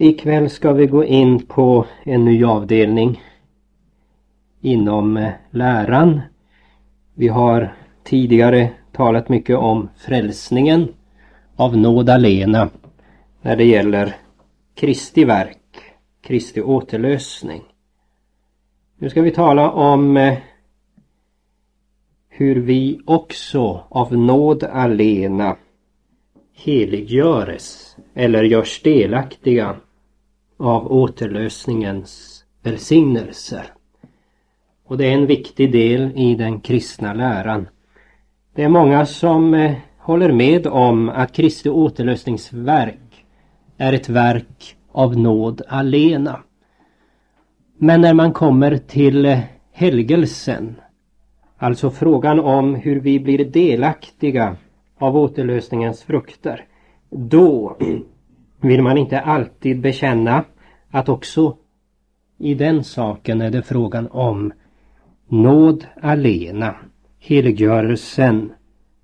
Ikväll ska vi gå in på en ny avdelning inom eh, läran. Vi har tidigare talat mycket om frälsningen av nåd alena när det gäller Kristi verk, Kristi återlösning. Nu ska vi tala om eh, hur vi också av nåd alena heliggöres eller görs delaktiga av återlösningens välsignelser. Och det är en viktig del i den kristna läran. Det är många som eh, håller med om att Kristi återlösningsverk är ett verk av nåd alena. Men när man kommer till eh, helgelsen, alltså frågan om hur vi blir delaktiga av återlösningens frukter, då vill man inte alltid bekänna att också i den saken är det frågan om nåd alena. Helgörelsen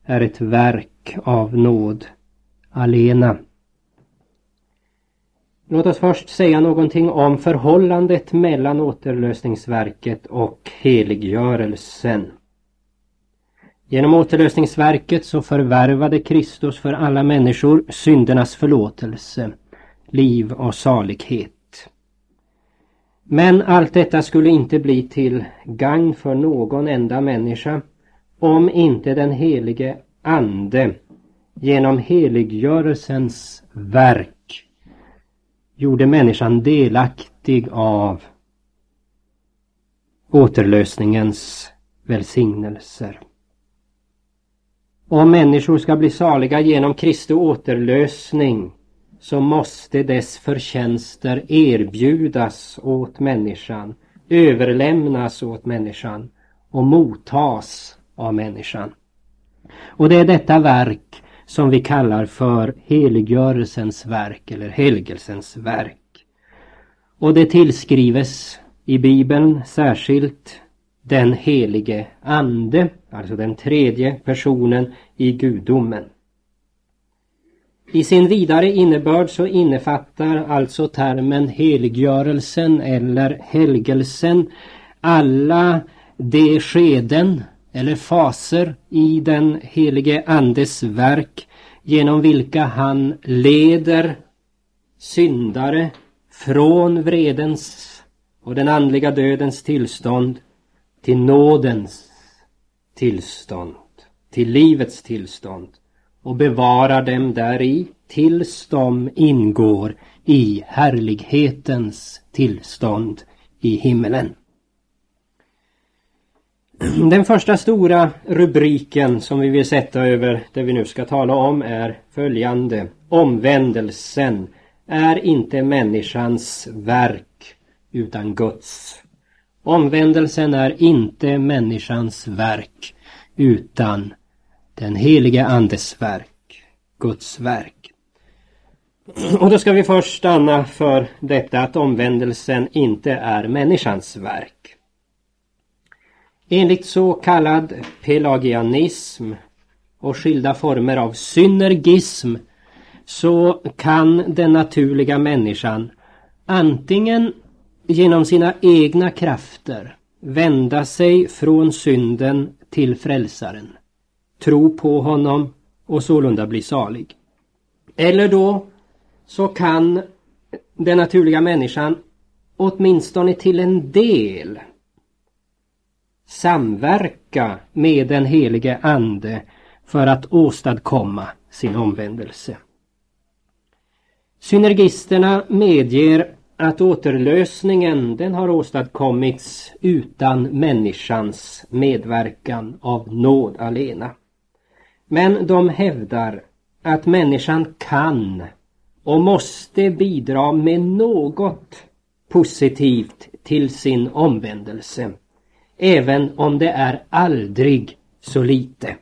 är ett verk av nåd alena. Låt oss först säga någonting om förhållandet mellan återlösningsverket och heliggörelsen. Genom återlösningsverket så förvärvade Kristus för alla människor syndernas förlåtelse, liv och salighet. Men allt detta skulle inte bli till gagn för någon enda människa om inte den helige Ande genom heliggörelsens verk gjorde människan delaktig av återlösningens välsignelser. Om människor ska bli saliga genom Kristi återlösning så måste dess förtjänster erbjudas åt människan, överlämnas åt människan och mottas av människan. Och det är detta verk som vi kallar för heliggörelsens verk eller helgelsens verk. Och det tillskrives i Bibeln särskilt den helige Ande, alltså den tredje personen i gudomen. I sin vidare innebörd så innefattar alltså termen heliggörelsen eller helgelsen alla de skeden eller faser i den helige Andes verk genom vilka han leder syndare från vredens och den andliga dödens tillstånd till nådens tillstånd, till livets tillstånd och bevarar dem däri tills de ingår i härlighetens tillstånd i himmelen. Den första stora rubriken som vi vill sätta över det vi nu ska tala om är följande. Omvändelsen är inte människans verk utan Guds. Omvändelsen är inte människans verk utan den helige Andes verk, Guds verk. Och då ska vi först stanna för detta att omvändelsen inte är människans verk. Enligt så kallad pelagianism och skilda former av synergism så kan den naturliga människan antingen genom sina egna krafter vända sig från synden till frälsaren tro på honom och sålunda bli salig. Eller då så kan den naturliga människan åtminstone till en del samverka med den helige Ande för att åstadkomma sin omvändelse. Synergisterna medger att återlösningen den har åstadkommits utan människans medverkan av nåd alena. Men de hävdar att människan kan och måste bidra med något positivt till sin omvändelse. Även om det är aldrig så lite.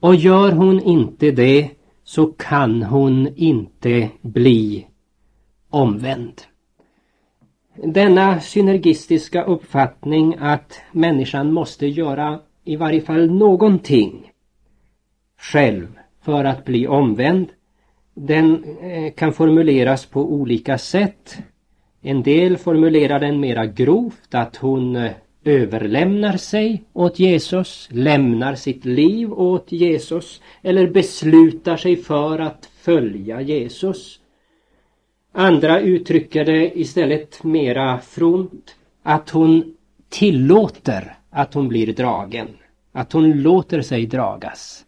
Och gör hon inte det så kan hon inte bli omvänd. Denna synergistiska uppfattning att människan måste göra i varje fall någonting själv för att bli omvänd den eh, kan formuleras på olika sätt. En del formulerar den mera grovt att hon eh, överlämnar sig åt Jesus, lämnar sitt liv åt Jesus eller beslutar sig för att följa Jesus. Andra uttrycker det istället mera front att hon tillåter att hon blir dragen, att hon låter sig dragas.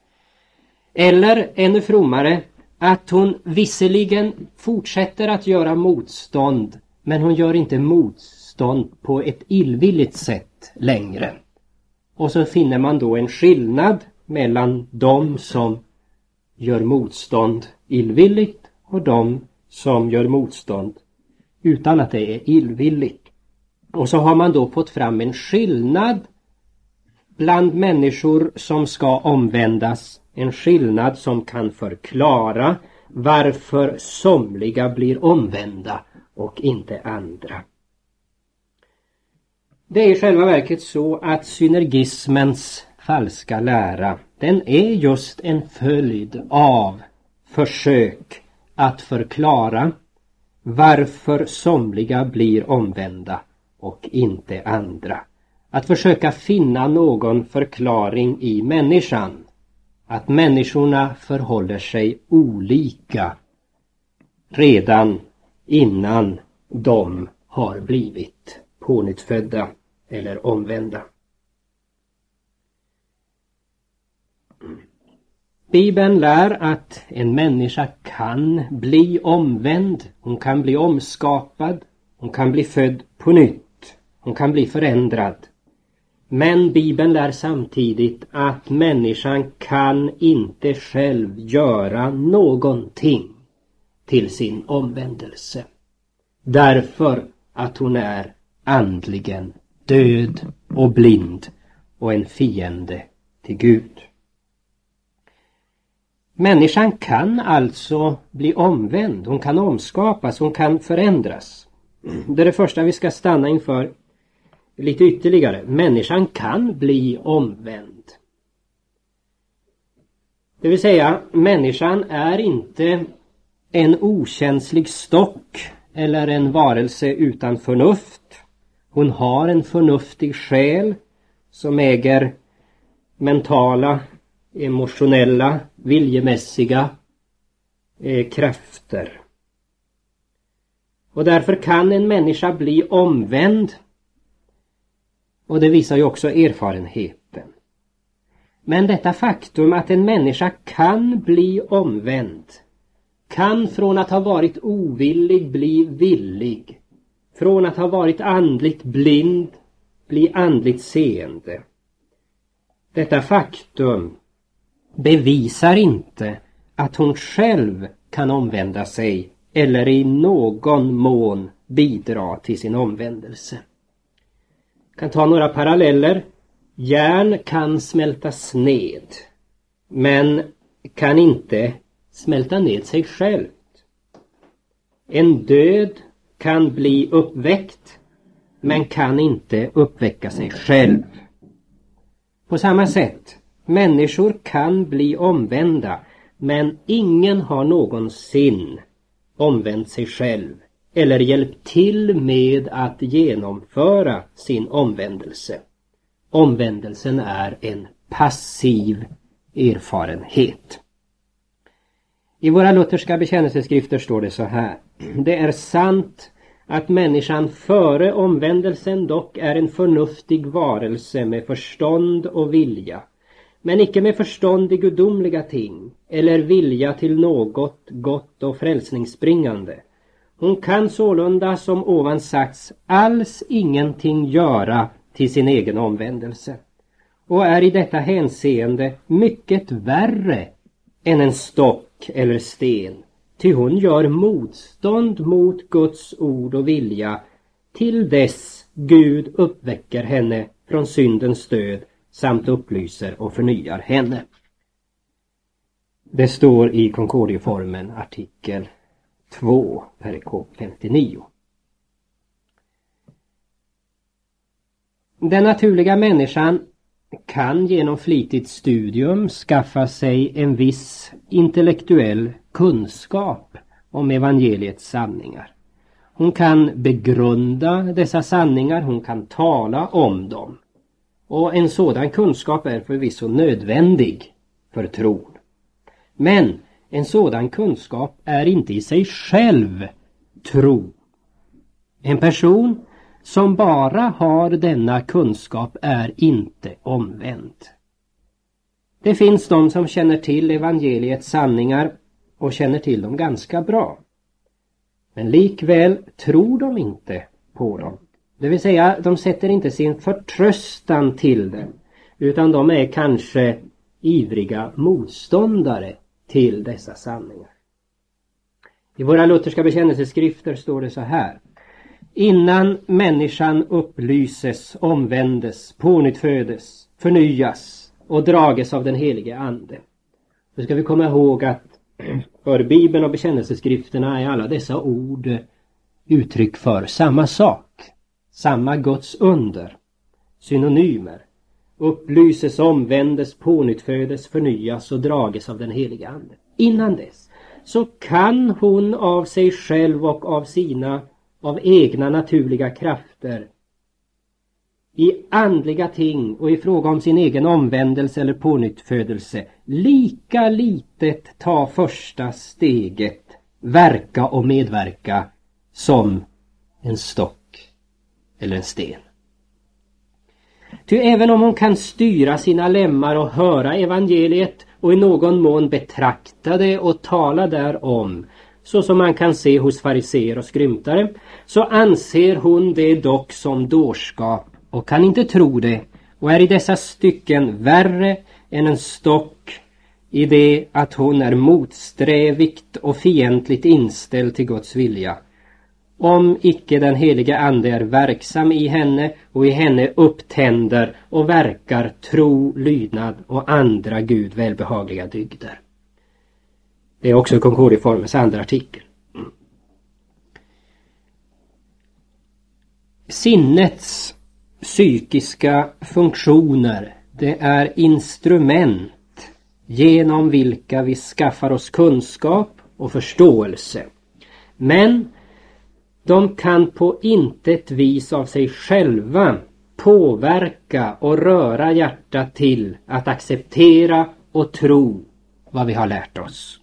Eller ännu frommare att hon visserligen fortsätter att göra motstånd men hon gör inte motstånd på ett illvilligt sätt längre. Och så finner man då en skillnad mellan de som gör motstånd illvilligt och de som gör motstånd utan att det är illvilligt. Och så har man då fått fram en skillnad bland människor som ska omvändas. En skillnad som kan förklara varför somliga blir omvända och inte andra. Det är i själva verket så att synergismens falska lära den är just en följd av försök att förklara varför somliga blir omvända och inte andra. Att försöka finna någon förklaring i människan. Att människorna förhåller sig olika redan innan de har blivit pånyttfödda eller omvända. Bibeln lär att en människa kan bli omvänd, hon kan bli omskapad, hon kan bli född på nytt, hon kan bli förändrad. Men Bibeln lär samtidigt att människan kan inte själv göra någonting till sin omvändelse. Därför att hon är andligen död och blind och en fiende till Gud. Människan kan alltså bli omvänd, hon kan omskapas, hon kan förändras. Det är det första vi ska stanna inför lite ytterligare. Människan kan bli omvänd. Det vill säga, människan är inte en okänslig stock eller en varelse utan förnuft. Hon har en förnuftig själ som äger mentala, emotionella, viljemässiga eh, krafter. Och därför kan en människa bli omvänd. Och det visar ju också erfarenheten. Men detta faktum att en människa kan bli omvänd kan från att ha varit ovillig bli villig. Från att ha varit andligt blind bli andligt seende. Detta faktum bevisar inte att hon själv kan omvända sig eller i någon mån bidra till sin omvändelse. Jag kan ta några paralleller. Järn kan smältas ned men kan inte smälta ned sig självt. En död kan bli uppväckt men kan inte uppväcka sig själv. På samma sätt, människor kan bli omvända men ingen har någonsin omvänt sig själv eller hjälpt till med att genomföra sin omvändelse. Omvändelsen är en passiv erfarenhet. I våra lutherska bekännelseskrifter står det så här. Det är sant att människan före omvändelsen dock är en förnuftig varelse med förstånd och vilja, men icke med förstånd i gudomliga ting eller vilja till något gott och frälsningsbringande. Hon kan sålunda, som ovan sagts, alls ingenting göra till sin egen omvändelse och är i detta hänseende mycket värre än en stock eller sten. Ty hon gör motstånd mot Guds ord och vilja till dess Gud uppväcker henne från syndens död samt upplyser och förnyar henne. Det står i Concordieformen artikel 2, perikop 59. Den naturliga människan kan genom flitigt studium skaffa sig en viss intellektuell kunskap om evangeliets sanningar. Hon kan begrunda dessa sanningar, hon kan tala om dem. Och en sådan kunskap är förvisso nödvändig för tron. Men en sådan kunskap är inte i sig själv tro. En person som bara har denna kunskap är inte omvänd. Det finns de som känner till evangeliets sanningar och känner till dem ganska bra. Men likväl tror de inte på dem. Det vill säga, de sätter inte sin förtröstan till dem. Utan de är kanske ivriga motståndare till dessa sanningar. I våra lutherska bekännelseskrifter står det så här. Innan människan upplyses, omvändes, pånyttfödes, förnyas och drages av den helige Ande. Då ska vi komma ihåg att för Bibeln och bekännelseskrifterna är alla dessa ord uttryck för samma sak. Samma Guds under. Synonymer. Upplyses, omvändes, pånyttfödes, förnyas och drages av den helige Ande. Innan dess så kan hon av sig själv och av sina av egna naturliga krafter i andliga ting och i fråga om sin egen omvändelse eller pånyttfödelse lika litet ta första steget, verka och medverka som en stock eller en sten. Ty även om hon kan styra sina lemmar och höra evangeliet och i någon mån betrakta det och tala därom så som man kan se hos fariseer och skrymtare så anser hon det dock som dårskap och kan inte tro det och är i dessa stycken värre än en stock i det att hon är motsträvigt och fientligt inställd till Guds vilja. Om icke den heliga Ande är verksam i henne och i henne upptänder och verkar tro, lydnad och andra Gud välbehagliga dygder. Det är också Concordieformens andra artikel. Sinnets psykiska funktioner, det är instrument genom vilka vi skaffar oss kunskap och förståelse. Men de kan på intet vis av sig själva påverka och röra hjärtat till att acceptera och tro vad vi har lärt oss.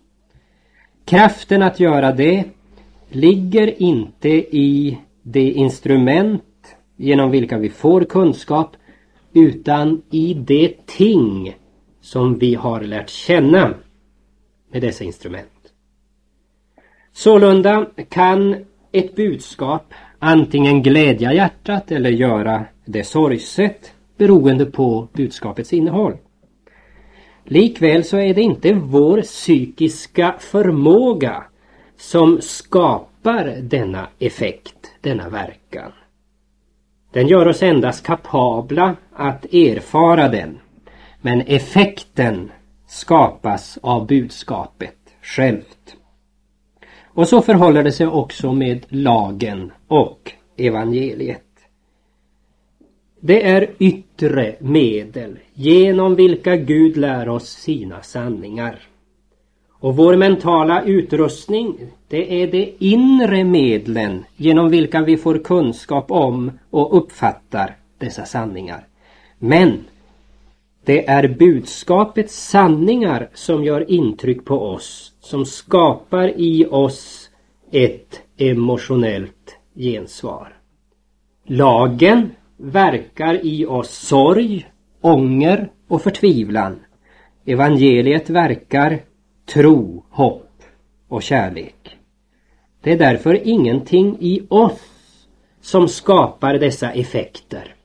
Kraften att göra det ligger inte i det instrument genom vilka vi får kunskap utan i det ting som vi har lärt känna med dessa instrument. Sålunda kan ett budskap antingen glädja hjärtat eller göra det sorgset beroende på budskapets innehåll. Likväl så är det inte vår psykiska förmåga som skapar denna effekt, denna verkan. Den gör oss endast kapabla att erfara den. Men effekten skapas av budskapet självt. Och så förhåller det sig också med lagen och evangeliet. Det är yttre medel genom vilka Gud lär oss sina sanningar. Och vår mentala utrustning, det är de inre medlen genom vilka vi får kunskap om och uppfattar dessa sanningar. Men det är budskapets sanningar som gör intryck på oss, som skapar i oss ett emotionellt gensvar. Lagen verkar i oss sorg, ånger och förtvivlan. Evangeliet verkar tro, hopp och kärlek. Det är därför ingenting i oss som skapar dessa effekter.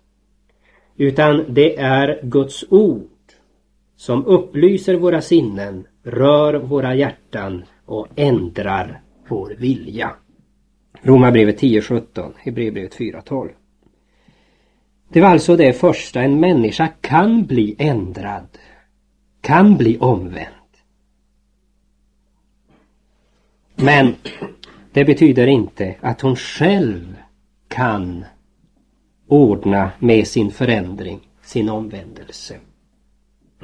Utan det är Guds ord som upplyser våra sinnen, rör våra hjärtan och ändrar vår vilja. Romarbrevet 10.17, Hebreerbrevet 4.12. Det var alltså det första, en människa kan bli ändrad, kan bli omvänd. Men det betyder inte att hon själv kan ordna med sin förändring sin omvändelse.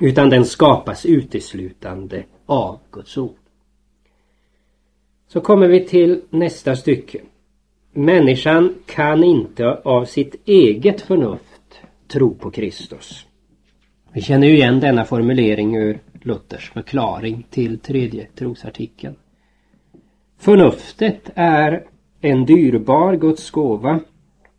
Utan den skapas uteslutande av Guds ord. Så kommer vi till nästa stycke. Människan kan inte av sitt eget förnuft tro på Kristus. Vi känner ju igen denna formulering ur Luthers förklaring till tredje trosartikeln. Förnuftet är en dyrbar Guds gåva.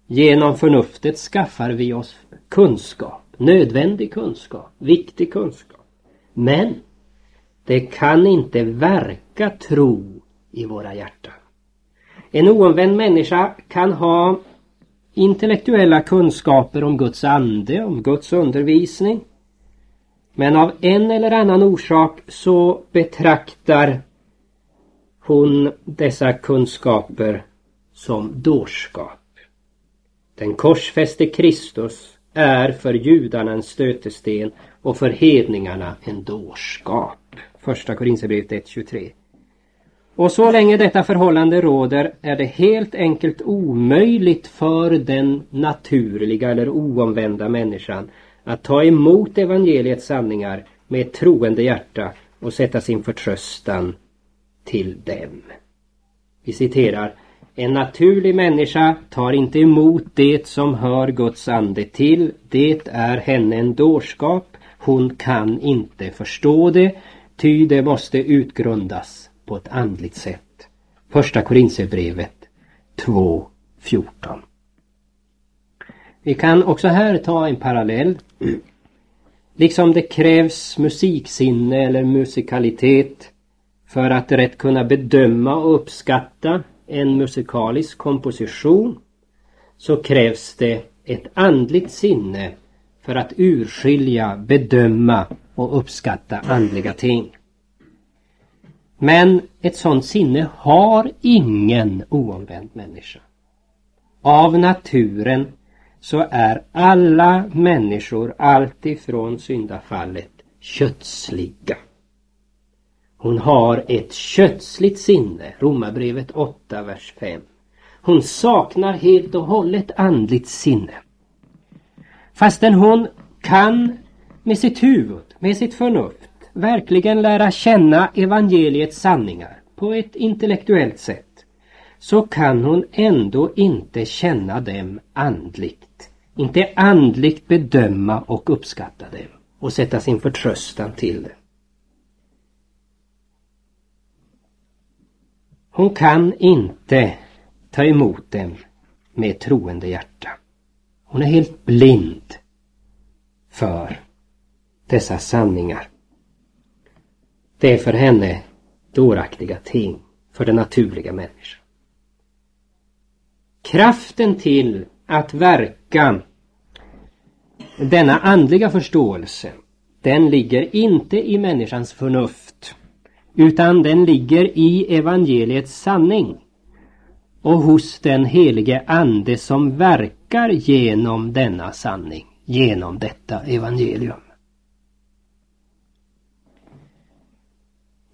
Genom förnuftet skaffar vi oss kunskap, nödvändig kunskap, viktig kunskap. Men det kan inte verka tro i våra hjärtan. En oomvänd människa kan ha intellektuella kunskaper om Guds ande, om Guds undervisning. Men av en eller annan orsak så betraktar hon dessa kunskaper som dårskap. Den korsfäste Kristus är för judarna en stötesten och för hedningarna en dårskap. Första Korinthierbrevet 1.23. Och så länge detta förhållande råder är det helt enkelt omöjligt för den naturliga eller oomvända människan att ta emot evangeliets sanningar med ett troende hjärta och sätta sin förtröstan till dem. Vi citerar en naturlig människa tar inte emot det som hör Guds ande till. Det är henne en dårskap. Hon kan inte förstå det, ty det måste utgrundas på ett andligt sätt. Första Korinthierbrevet 2.14. Vi kan också här ta en parallell. Liksom det krävs musiksinne eller musikalitet för att rätt kunna bedöma och uppskatta en musikalisk komposition så krävs det ett andligt sinne för att urskilja, bedöma och uppskatta andliga ting. Men ett sådant sinne har ingen oomvänd människa. Av naturen så är alla människor alltifrån syndafallet kötsliga. Hon har ett kötsligt sinne, Romarbrevet 8, vers 5. Hon saknar helt och hållet andligt sinne. Fastän hon kan med sitt huvud, med sitt förnuft, verkligen lära känna evangeliets sanningar på ett intellektuellt sätt så kan hon ändå inte känna dem andligt. Inte andligt bedöma och uppskatta dem och sätta sin förtröstan till dem. Hon kan inte ta emot dem med troende hjärta. Hon är helt blind för dessa sanningar. Det är för henne dåraktiga ting för den naturliga människan. Kraften till att verka denna andliga förståelse den ligger inte i människans förnuft utan den ligger i evangeliets sanning och hos den helige ande som verkar genom denna sanning, genom detta evangelium.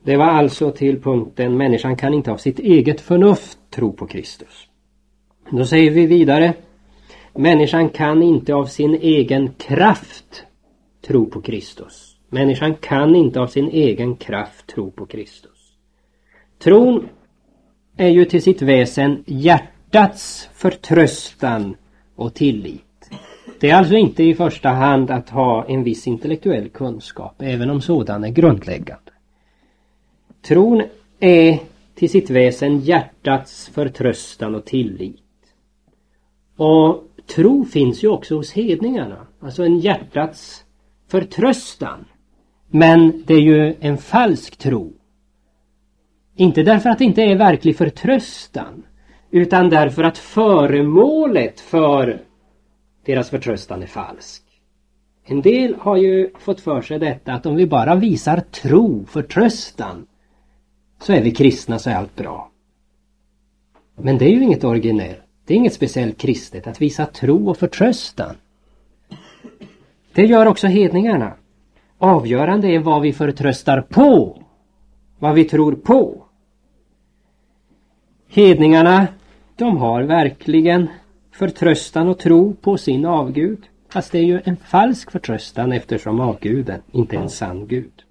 Det var alltså till punkten människan kan inte av sitt eget förnuft tro på Kristus. Då säger vi vidare Människan kan inte av sin egen kraft tro på Kristus. Människan kan inte av sin egen kraft tro på Kristus. Tron är ju till sitt väsen hjärtats förtröstan och tillit. Det är alltså inte i första hand att ha en viss intellektuell kunskap, även om sådan är grundläggande. Tron är till sitt väsen hjärtats förtröstan och tillit. Och tro finns ju också hos hedningarna, alltså en hjärtats förtröstan. Men det är ju en falsk tro. Inte därför att det inte är verklig förtröstan utan därför att föremålet för deras förtröstan är falsk. En del har ju fått för sig detta att om vi bara visar tro, förtröstan så är vi kristna så är allt bra. Men det är ju inget originellt. Det är inget speciellt kristet att visa tro och förtröstan. Det gör också hedningarna. Avgörande är vad vi förtröstar på. Vad vi tror på. Hedningarna, de har verkligen förtröstan och tro på sin avgud. Fast det är ju en falsk förtröstan eftersom avguden inte är en sann Gud.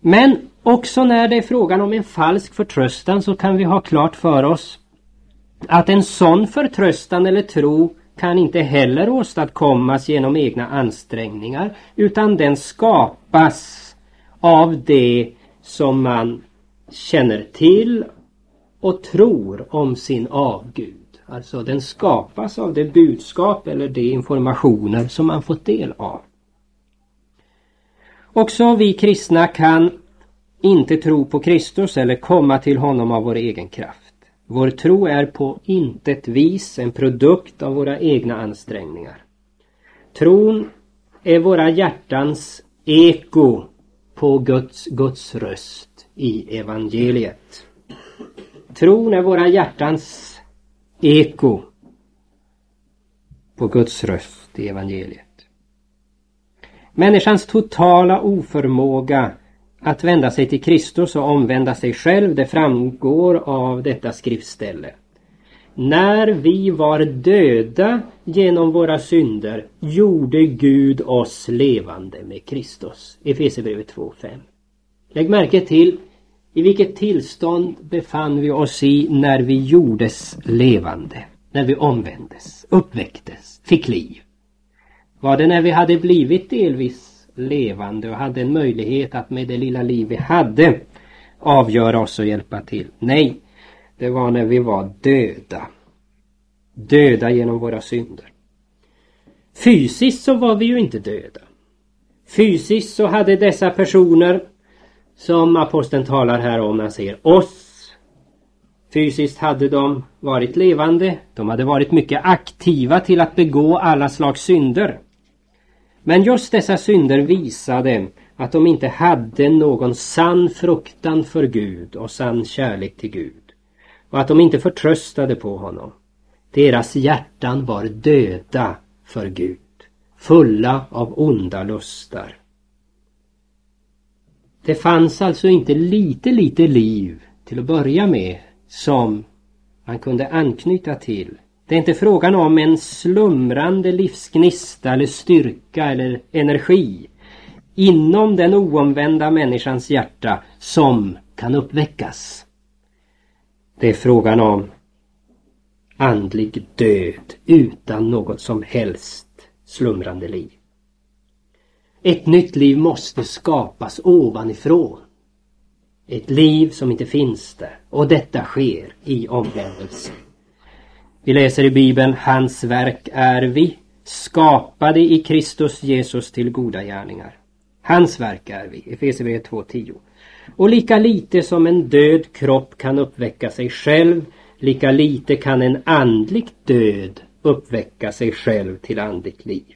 Men också när det är frågan om en falsk förtröstan så kan vi ha klart för oss att en sån förtröstan eller tro kan inte heller åstadkommas genom egna ansträngningar utan den skapas av det som man känner till och tror om sin avgud. Alltså den skapas av det budskap eller de informationer som man fått del av. Också vi kristna kan inte tro på Kristus eller komma till honom av vår egen kraft. Vår tro är på intet vis en produkt av våra egna ansträngningar. Tron är våra hjärtans eko på Guds, Guds röst i evangeliet. Tron är våra hjärtans eko på Guds röst i evangeliet. Människans totala oförmåga att vända sig till Kristus och omvända sig själv, det framgår av detta skriftställe. När vi var döda genom våra synder gjorde Gud oss levande med Kristus. Efesierbrevet 2.5. Lägg märke till i vilket tillstånd befann vi oss i när vi gjordes levande? När vi omvändes, uppväcktes, fick liv? Var det när vi hade blivit delvis levande och hade en möjlighet att med det lilla liv vi hade avgöra oss och hjälpa till? Nej, det var när vi var döda. Döda genom våra synder. Fysiskt så var vi ju inte döda. Fysiskt så hade dessa personer som aposteln talar här om när han säger oss. Fysiskt hade de varit levande. De hade varit mycket aktiva till att begå alla slags synder. Men just dessa synder visade att de inte hade någon sann fruktan för Gud och sann kärlek till Gud. Och att de inte förtröstade på honom. Deras hjärtan var döda för Gud. Fulla av onda lustar. Det fanns alltså inte lite, lite liv till att börja med som man kunde anknyta till. Det är inte frågan om en slumrande livsgnista eller styrka eller energi inom den oomvända människans hjärta som kan uppväckas. Det är frågan om andlig död utan något som helst slumrande liv. Ett nytt liv måste skapas ovanifrån. Ett liv som inte finns där. Och detta sker i omvändelse. Vi läser i Bibeln, hans verk är vi, skapade i Kristus Jesus till goda gärningar. Hans verk är vi, Efesierbrevet 2.10. Och lika lite som en död kropp kan uppväcka sig själv, lika lite kan en andlig död uppväcka sig själv till andligt liv.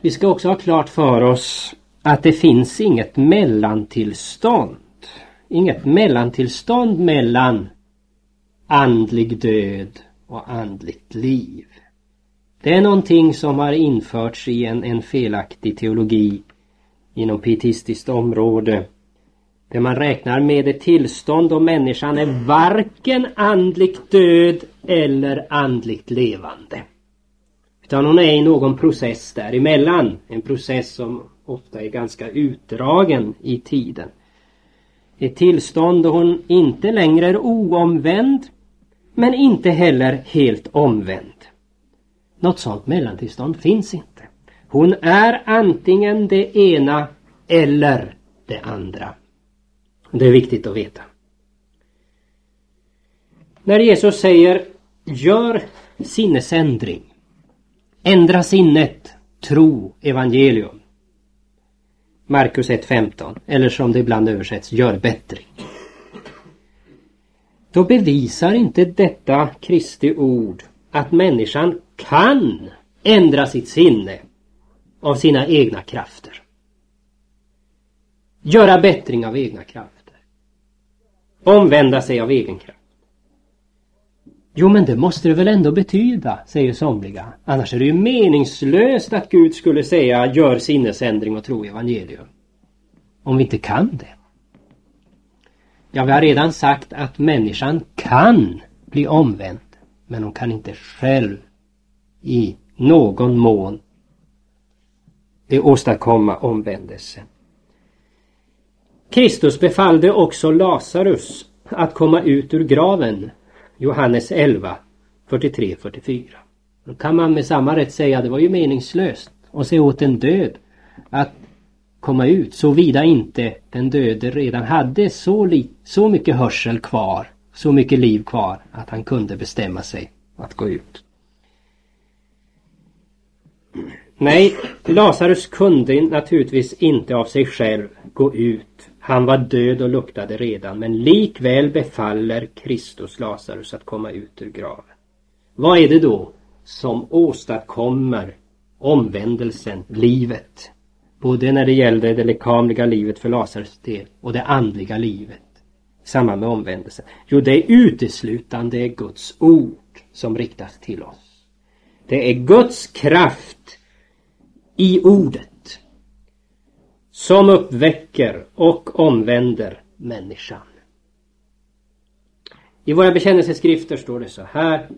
Vi ska också ha klart för oss att det finns inget mellantillstånd. Inget mellantillstånd mellan andlig död och andligt liv. Det är någonting som har införts i en, en felaktig teologi inom pietistiskt område. Där man räknar med ett tillstånd då människan är varken andligt död eller andligt levande. Utan hon är i någon process däremellan. En process som ofta är ganska utdragen i tiden. Ett tillstånd då hon inte längre är oomvänd men inte heller helt omvänd. Något sådant mellantillstånd finns inte. Hon är antingen det ena eller det andra. Det är viktigt att veta. När Jesus säger gör sinnesändring Ändra sinnet, tro evangelium. Markus 1.15 eller som det ibland översätts, gör bättring. Då bevisar inte detta Kristi ord att människan kan ändra sitt sinne av sina egna krafter. Göra bättring av egna krafter. Omvända sig av egen kraft. Jo men det måste det väl ändå betyda, säger somliga. Annars är det ju meningslöst att Gud skulle säga gör sinnesändring och tro evangelium. Om vi inte kan det. Ja, vi har redan sagt att människan kan bli omvänd. Men hon kan inte själv i någon mån åstadkomma omvändelse. Kristus befallde också Lazarus att komma ut ur graven. Johannes 11, 43-44. Då kan man med samma rätt säga det var ju meningslöst att se åt en död att komma ut såvida inte den döde redan hade så, li så mycket hörsel kvar, så mycket liv kvar att han kunde bestämma sig att gå ut. Nej, Lazarus kunde naturligtvis inte av sig själv gå ut. Han var död och luktade redan, men likväl befaller Kristus Lazarus att komma ut ur graven. Vad är det då som åstadkommer omvändelsen, livet? Både när det gällde det lekamliga livet för Lazarus del och det andliga livet Samma med omvändelsen. Jo, det är uteslutande Guds ord som riktas till oss. Det är Guds kraft i ordet som uppväcker och omvänder människan. I våra bekännelseskrifter står det så här.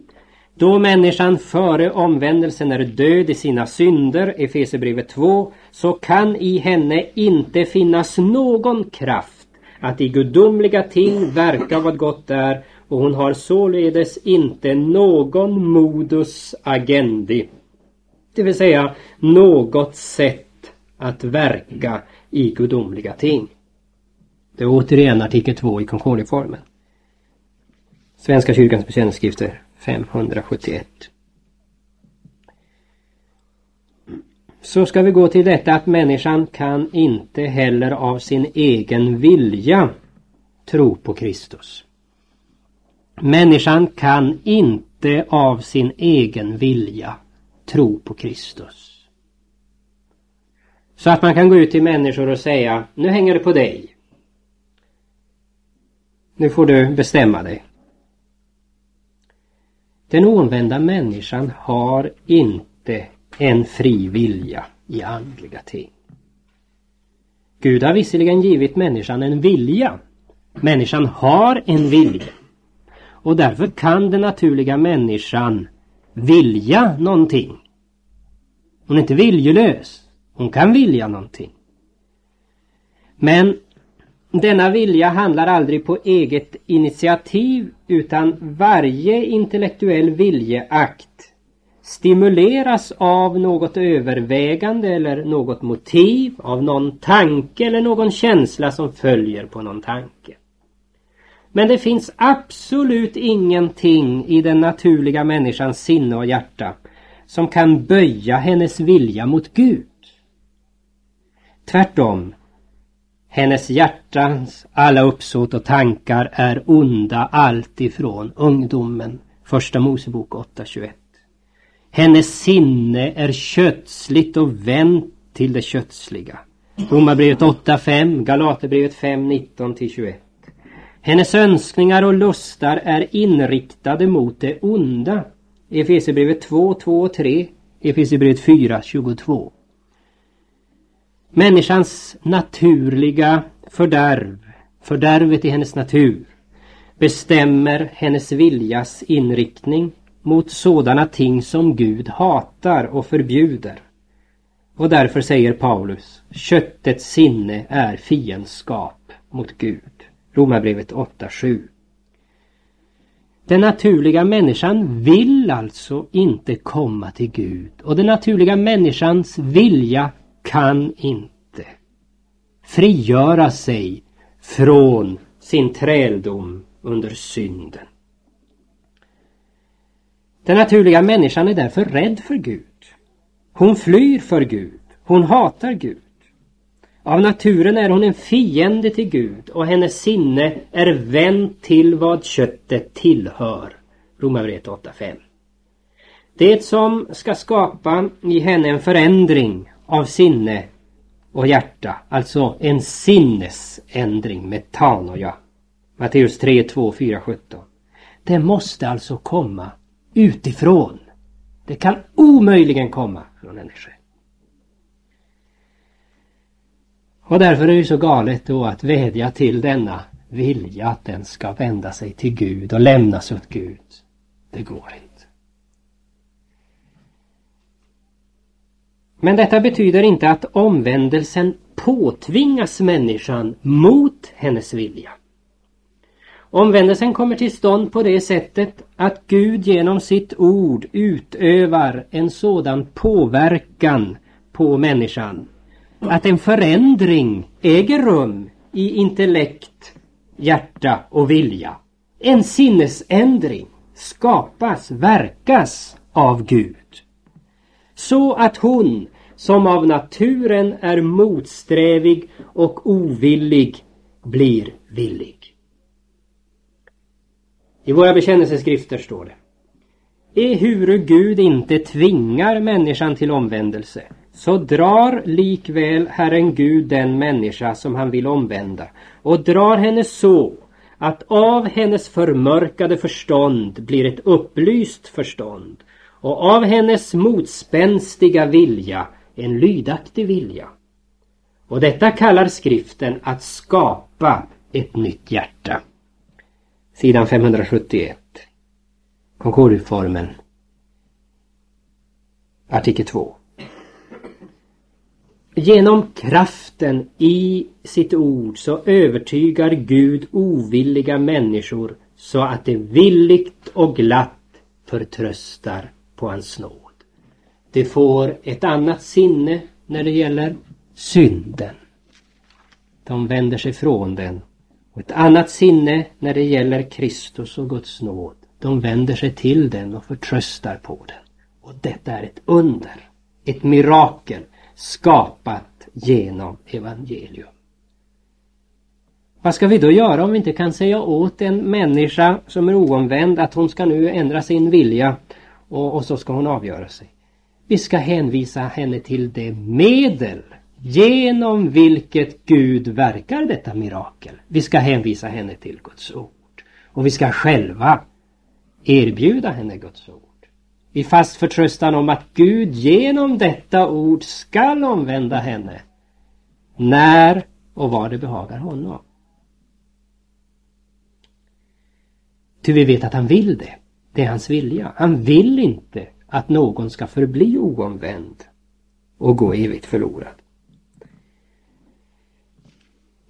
Då människan före omvändelsen är död i sina synder, Efesierbrevet 2, så kan i henne inte finnas någon kraft att i gudomliga ting verka vad gott är och hon har således inte någon modus agendi det vill säga något sätt att verka i gudomliga ting. Det är återigen artikel 2 i Concordieformen. Svenska kyrkans bekännelseskrifter 571. Så ska vi gå till detta att människan kan inte heller av sin egen vilja tro på Kristus. Människan kan inte av sin egen vilja tro på Kristus. Så att man kan gå ut till människor och säga, nu hänger det på dig. Nu får du bestämma dig. Den omvända människan har inte en fri vilja i andliga ting. Gud har visserligen givit människan en vilja. Människan har en vilja. Och därför kan den naturliga människan vilja någonting. Hon är inte viljelös. Hon kan vilja någonting. Men denna vilja handlar aldrig på eget initiativ utan varje intellektuell viljeakt stimuleras av något övervägande eller något motiv, av någon tanke eller någon känsla som följer på någon tanke. Men det finns absolut ingenting i den naturliga människans sinne och hjärta som kan böja hennes vilja mot Gud. Tvärtom, hennes hjärtans alla uppsåt och tankar är onda alltifrån ungdomen. Första Mosebok 8.21. Hennes sinne är kötsligt och vänt till det kötsliga. Romarbrevet 8.5, Galaterbrevet 5.19-21. Hennes önskningar och lustar är inriktade mot det onda. Efesierbrevet 2, 2 och 3. Efesierbrevet 4, 22. Människans naturliga fördärv, fördärvet i hennes natur, bestämmer hennes viljas inriktning mot sådana ting som Gud hatar och förbjuder. Och därför säger Paulus, köttets sinne är fiendskap mot Gud. Romarbrevet 8.7. Den naturliga människan vill alltså inte komma till Gud och den naturliga människans vilja kan inte frigöra sig från sin träldom under synden. Den naturliga människan är därför rädd för Gud. Hon flyr för Gud. Hon hatar Gud. Av naturen är hon en fiende till Gud och hennes sinne är vänt till vad köttet tillhör. Romarbrevet 8.5. Det som ska skapa i henne en förändring av sinne och hjärta, alltså en sinnesändring, metanoja. Matteus 3, 2, 4, 17. Det måste alltså komma utifrån. Det kan omöjligen komma från henne själv. Och därför är det så galet då att vädja till denna vilja att den ska vända sig till Gud och lämnas åt Gud. Det går inte. Men detta betyder inte att omvändelsen påtvingas människan mot hennes vilja. Omvändelsen kommer till stånd på det sättet att Gud genom sitt ord utövar en sådan påverkan på människan att en förändring äger rum i intellekt, hjärta och vilja. En sinnesändring skapas, verkas av Gud. Så att hon som av naturen är motsträvig och ovillig blir villig. I våra bekännelseskrifter står det Ehuru Gud inte tvingar människan till omvändelse så drar likväl Herren Gud den människa som han vill omvända och drar henne så att av hennes förmörkade förstånd blir ett upplyst förstånd och av hennes motspänstiga vilja en lydaktig vilja. Och detta kallar skriften att skapa ett nytt hjärta. Sidan 571. Concordieformen. Artikel 2. Genom kraften i sitt ord så övertygar Gud ovilliga människor så att de villigt och glatt förtröstar på hans nåd. De får ett annat sinne när det gäller synden. De vänder sig från den. Och ett annat sinne när det gäller Kristus och Guds nåd. De vänder sig till den och förtröstar på den. Och detta är ett under. Ett mirakel skapat genom evangelium. Vad ska vi då göra om vi inte kan säga åt en människa som är oomvänd att hon ska nu ändra sin vilja och, och så ska hon avgöra sig. Vi ska hänvisa henne till det medel genom vilket Gud verkar detta mirakel. Vi ska hänvisa henne till Guds ord. Och vi ska själva erbjuda henne Guds ord. I fast förtröstan om att Gud genom detta ord skall omvända henne. När och var det behagar honom. Ty vi vet att han vill det. Det är hans vilja. Han vill inte att någon ska förbli oomvänd och gå evigt förlorad.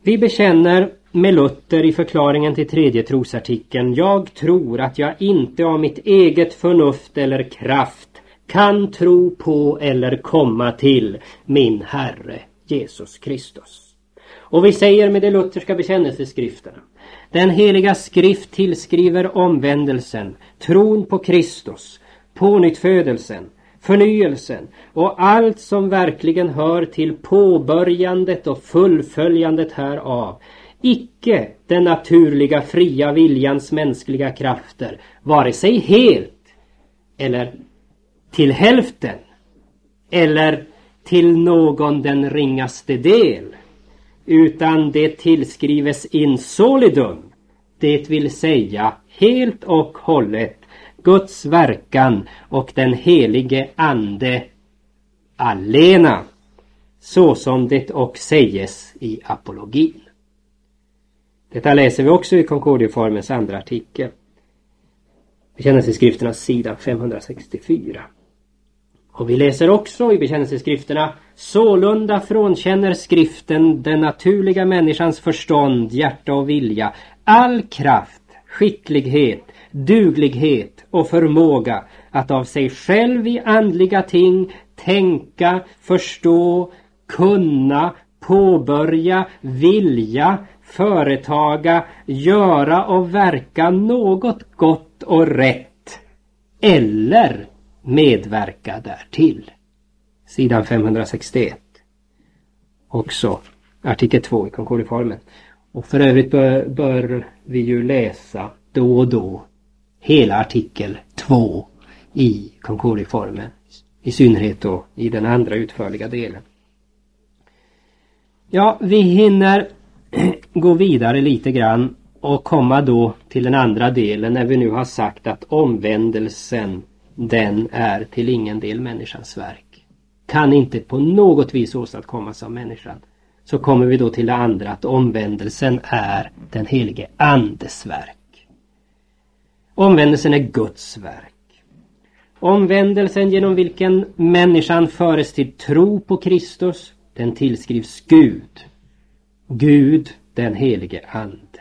Vi bekänner med Luther i förklaringen till tredje trosartikeln Jag tror att jag inte av mitt eget förnuft eller kraft kan tro på eller komma till min Herre Jesus Kristus. Och vi säger med de lutherska bekännelseskrifterna Den heliga skrift tillskriver omvändelsen, tron på Kristus, pånyttfödelsen, förnyelsen och allt som verkligen hör till påbörjandet och fullföljandet härav. Icke den naturliga fria viljans mänskliga krafter, vare sig helt eller till hälften eller till någon den ringaste del, utan det tillskrives in solidum, det vill säga helt och hållet Guds verkan och den helige Ande allena, så som det och säges i apologin. Detta läser vi också i Concordieformens andra artikel. Bekännelseskrifternas sida 564. Och vi läser också i bekännelseskrifterna Sålunda frånkänner skriften den naturliga människans förstånd, hjärta och vilja all kraft, skicklighet, duglighet och förmåga att av sig själv i andliga ting tänka, förstå, kunna, påbörja, vilja, företaga, göra och verka något gott och rätt eller medverka därtill. Sidan 561. Också artikel 2 i Concordieformen. Och för övrigt bör, bör vi ju läsa då och då hela artikel 2 i Concordieformen. I synnerhet då i den andra utförliga delen. Ja, vi hinner gå vidare lite grann och komma då till den andra delen när vi nu har sagt att omvändelsen den är till ingen del människans verk. Kan inte på något vis åstadkommas av människan. Så kommer vi då till det andra att omvändelsen är den helige Andes verk. Omvändelsen är Guds verk. Omvändelsen genom vilken människan föres till tro på Kristus, den tillskrivs Gud. Gud, den helige Ande.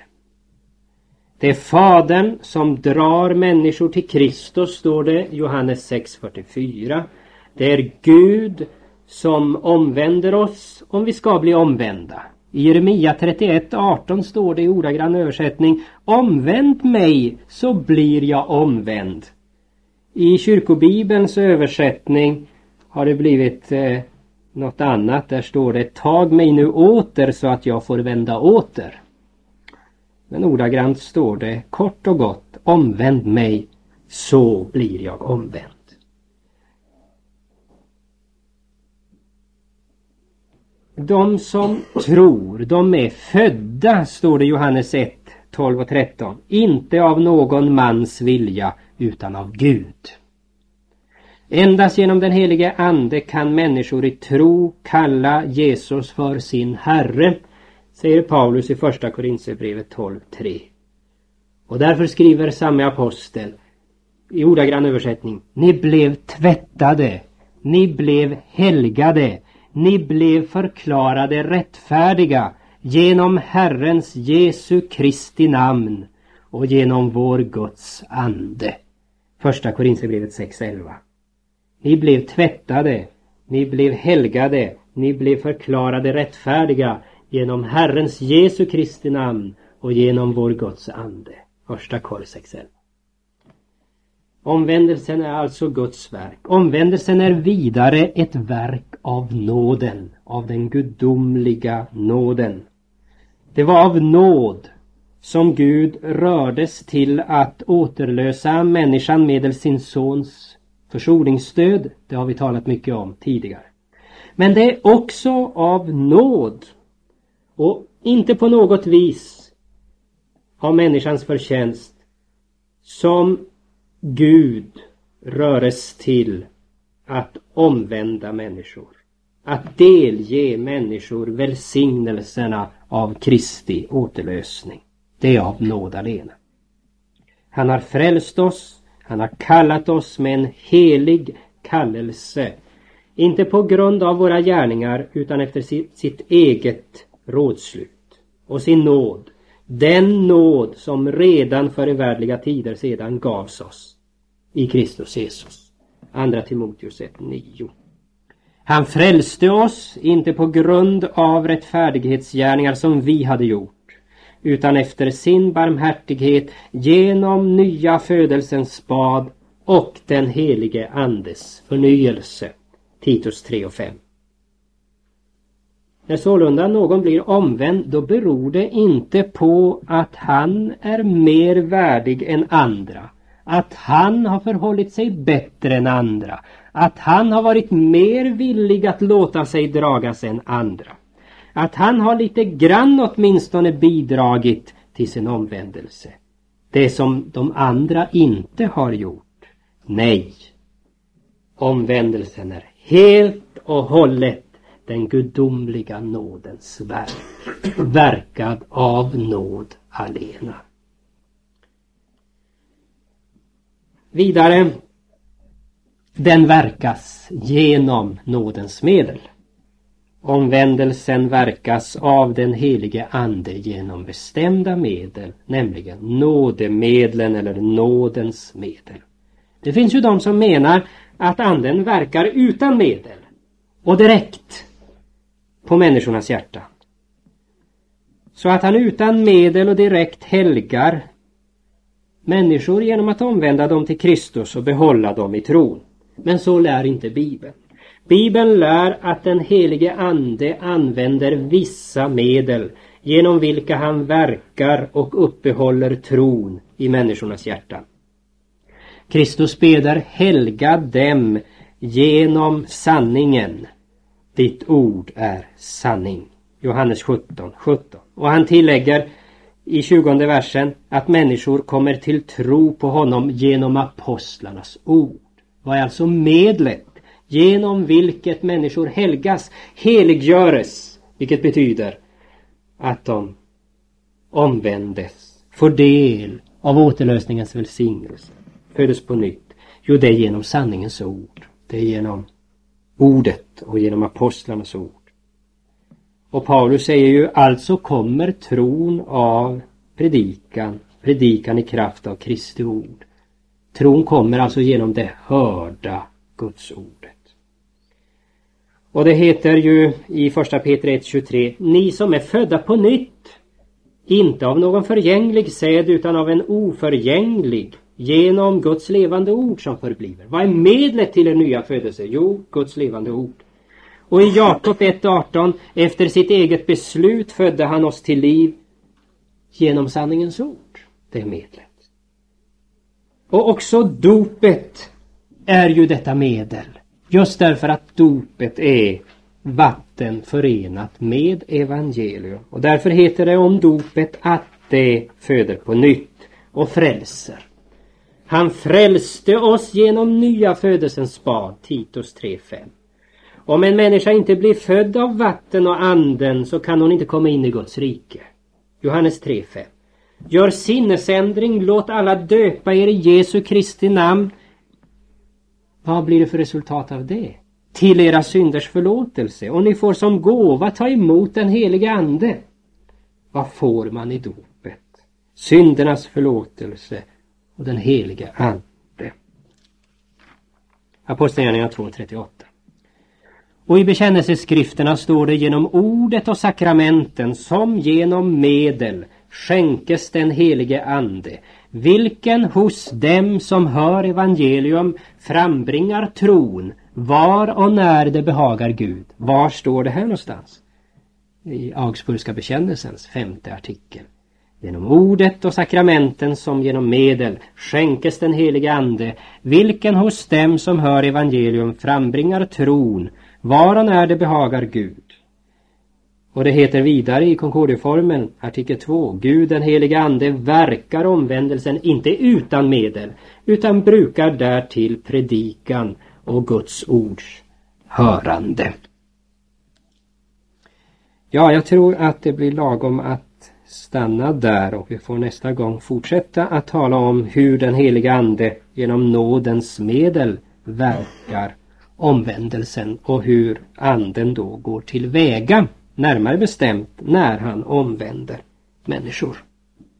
Det är Fadern som drar människor till Kristus, står det Johannes 6.44. Det är Gud som omvänder oss om vi ska bli omvända. I Jeremia 31.18 står det i ordagrann översättning Omvänd mig så blir jag omvänd. I kyrkobibelns översättning har det blivit eh, något annat. Där står det Tag mig nu åter så att jag får vända åter. Men ordagrant står det kort och gott Omvänd mig så blir jag omvänd. De som tror, de är födda, står det i Johannes 1, 12 och 13. Inte av någon mans vilja utan av Gud. Endast genom den helige Ande kan människor i tro kalla Jesus för sin Herre, säger Paulus i första Korinthierbrevet 12.3. Och därför skriver samme apostel i ordagrann översättning Ni blev tvättade, ni blev helgade, ni blev förklarade rättfärdiga genom Herrens Jesu Kristi namn och genom vår Guds ande. Första Korinthierbrevet 6.11. Ni blev tvättade, ni blev helgade, ni blev förklarade rättfärdiga genom Herrens Jesu Kristi namn och genom vår Guds ande. Första Kor 6.11. Omvändelsen är alltså Guds verk. Omvändelsen är vidare ett verk av nåden, av den gudomliga nåden. Det var av nåd som Gud rördes till att återlösa människan medel sin sons försoningsstöd. Det har vi talat mycket om tidigare. Men det är också av nåd och inte på något vis av människans förtjänst som Gud röres till att omvända människor. Att delge människor välsignelserna av Kristi återlösning. Det är av nåd alena. Han har frälst oss, han har kallat oss med en helig kallelse. Inte på grund av våra gärningar utan efter sitt, sitt eget rådslut och sin nåd. Den nåd som redan för evärdliga tider sedan gavs oss i Kristus Jesus. Andra Timoteus 1.9. Han frälste oss inte på grund av rättfärdighetsgärningar som vi hade gjort utan efter sin barmhärtighet genom nya födelsens bad och den helige Andes förnyelse. Titus 3 och 5. När sålunda någon blir omvänd då beror det inte på att han är mer värdig än andra, att han har förhållit sig bättre än andra, att han har varit mer villig att låta sig dragas än andra. Att han har lite grann åtminstone bidragit till sin omvändelse. Det som de andra inte har gjort. Nej. Omvändelsen är helt och hållet den gudomliga nådens verk. Verkad av nåd alena. Vidare. Den verkas genom nådens medel. Omvändelsen verkas av den helige Ande genom bestämda medel, nämligen nådemedlen eller nådens medel. Det finns ju de som menar att Anden verkar utan medel och direkt på människornas hjärta. Så att han utan medel och direkt helgar människor genom att omvända dem till Kristus och behålla dem i tron. Men så lär inte Bibeln. Bibeln lär att den helige Ande använder vissa medel genom vilka han verkar och uppehåller tron i människornas hjärtan. Kristus beder helga dem genom sanningen. Ditt ord är sanning. Johannes 17, 17. Och han tillägger i 20 versen att människor kommer till tro på honom genom apostlarnas ord. Vad är alltså medlet genom vilket människor helgas, heliggöres, vilket betyder att de omvändes, får del av återlösningens välsignelse, föddes på nytt. Jo, det är genom sanningens ord. Det är genom ordet och genom apostlarnas ord. Och Paulus säger ju alltså kommer tron av predikan, predikan i kraft av Kristi ord. Tron kommer alltså genom det hörda Guds ordet. Och det heter ju i första Peter 1.23 Ni som är födda på nytt inte av någon förgänglig säd utan av en oförgänglig genom Guds levande ord som förbliver. Vad är medlet till en nya födelse? Jo, Guds levande ord. Och i Jakob 1.18 efter sitt eget beslut födde han oss till liv genom sanningens ord. Det är medlet. Och också dopet är ju detta medel. Just därför att dopet är vatten förenat med evangelium. Och därför heter det om dopet att det föder på nytt och frälser. Han frälste oss genom nya födelsens bad, Titus 3.5. Om en människa inte blir född av vatten och anden så kan hon inte komma in i Guds rike. Johannes 3.5. Gör sinnesändring, låt alla döpa er i Jesu Kristi namn. Vad blir det för resultat av det? Till era synders förlåtelse och ni får som gåva ta emot den helige Ande. Vad får man i dopet? Syndernas förlåtelse och den helige Ande. Apostlagärningarna 2.38. Och i bekännelseskrifterna står det genom ordet och sakramenten som genom medel skänkes den helige Ande, vilken hos dem som hör evangelium frambringar tron var och när det behagar Gud. Var står det här någonstans? I Augsburgska bekännelsens femte artikel. Genom ordet och sakramenten som genom medel skänkes den helige Ande, vilken hos dem som hör evangelium frambringar tron var och när det behagar Gud. Och det heter vidare i Concordieformen, artikel 2, Gud den helige Ande verkar omvändelsen inte utan medel, utan brukar därtill predikan och Guds ords hörande. Ja, jag tror att det blir lagom att stanna där och vi får nästa gång fortsätta att tala om hur den heliga Ande genom nådens medel verkar omvändelsen och hur anden då går till väga, närmare bestämt när han omvänder människor.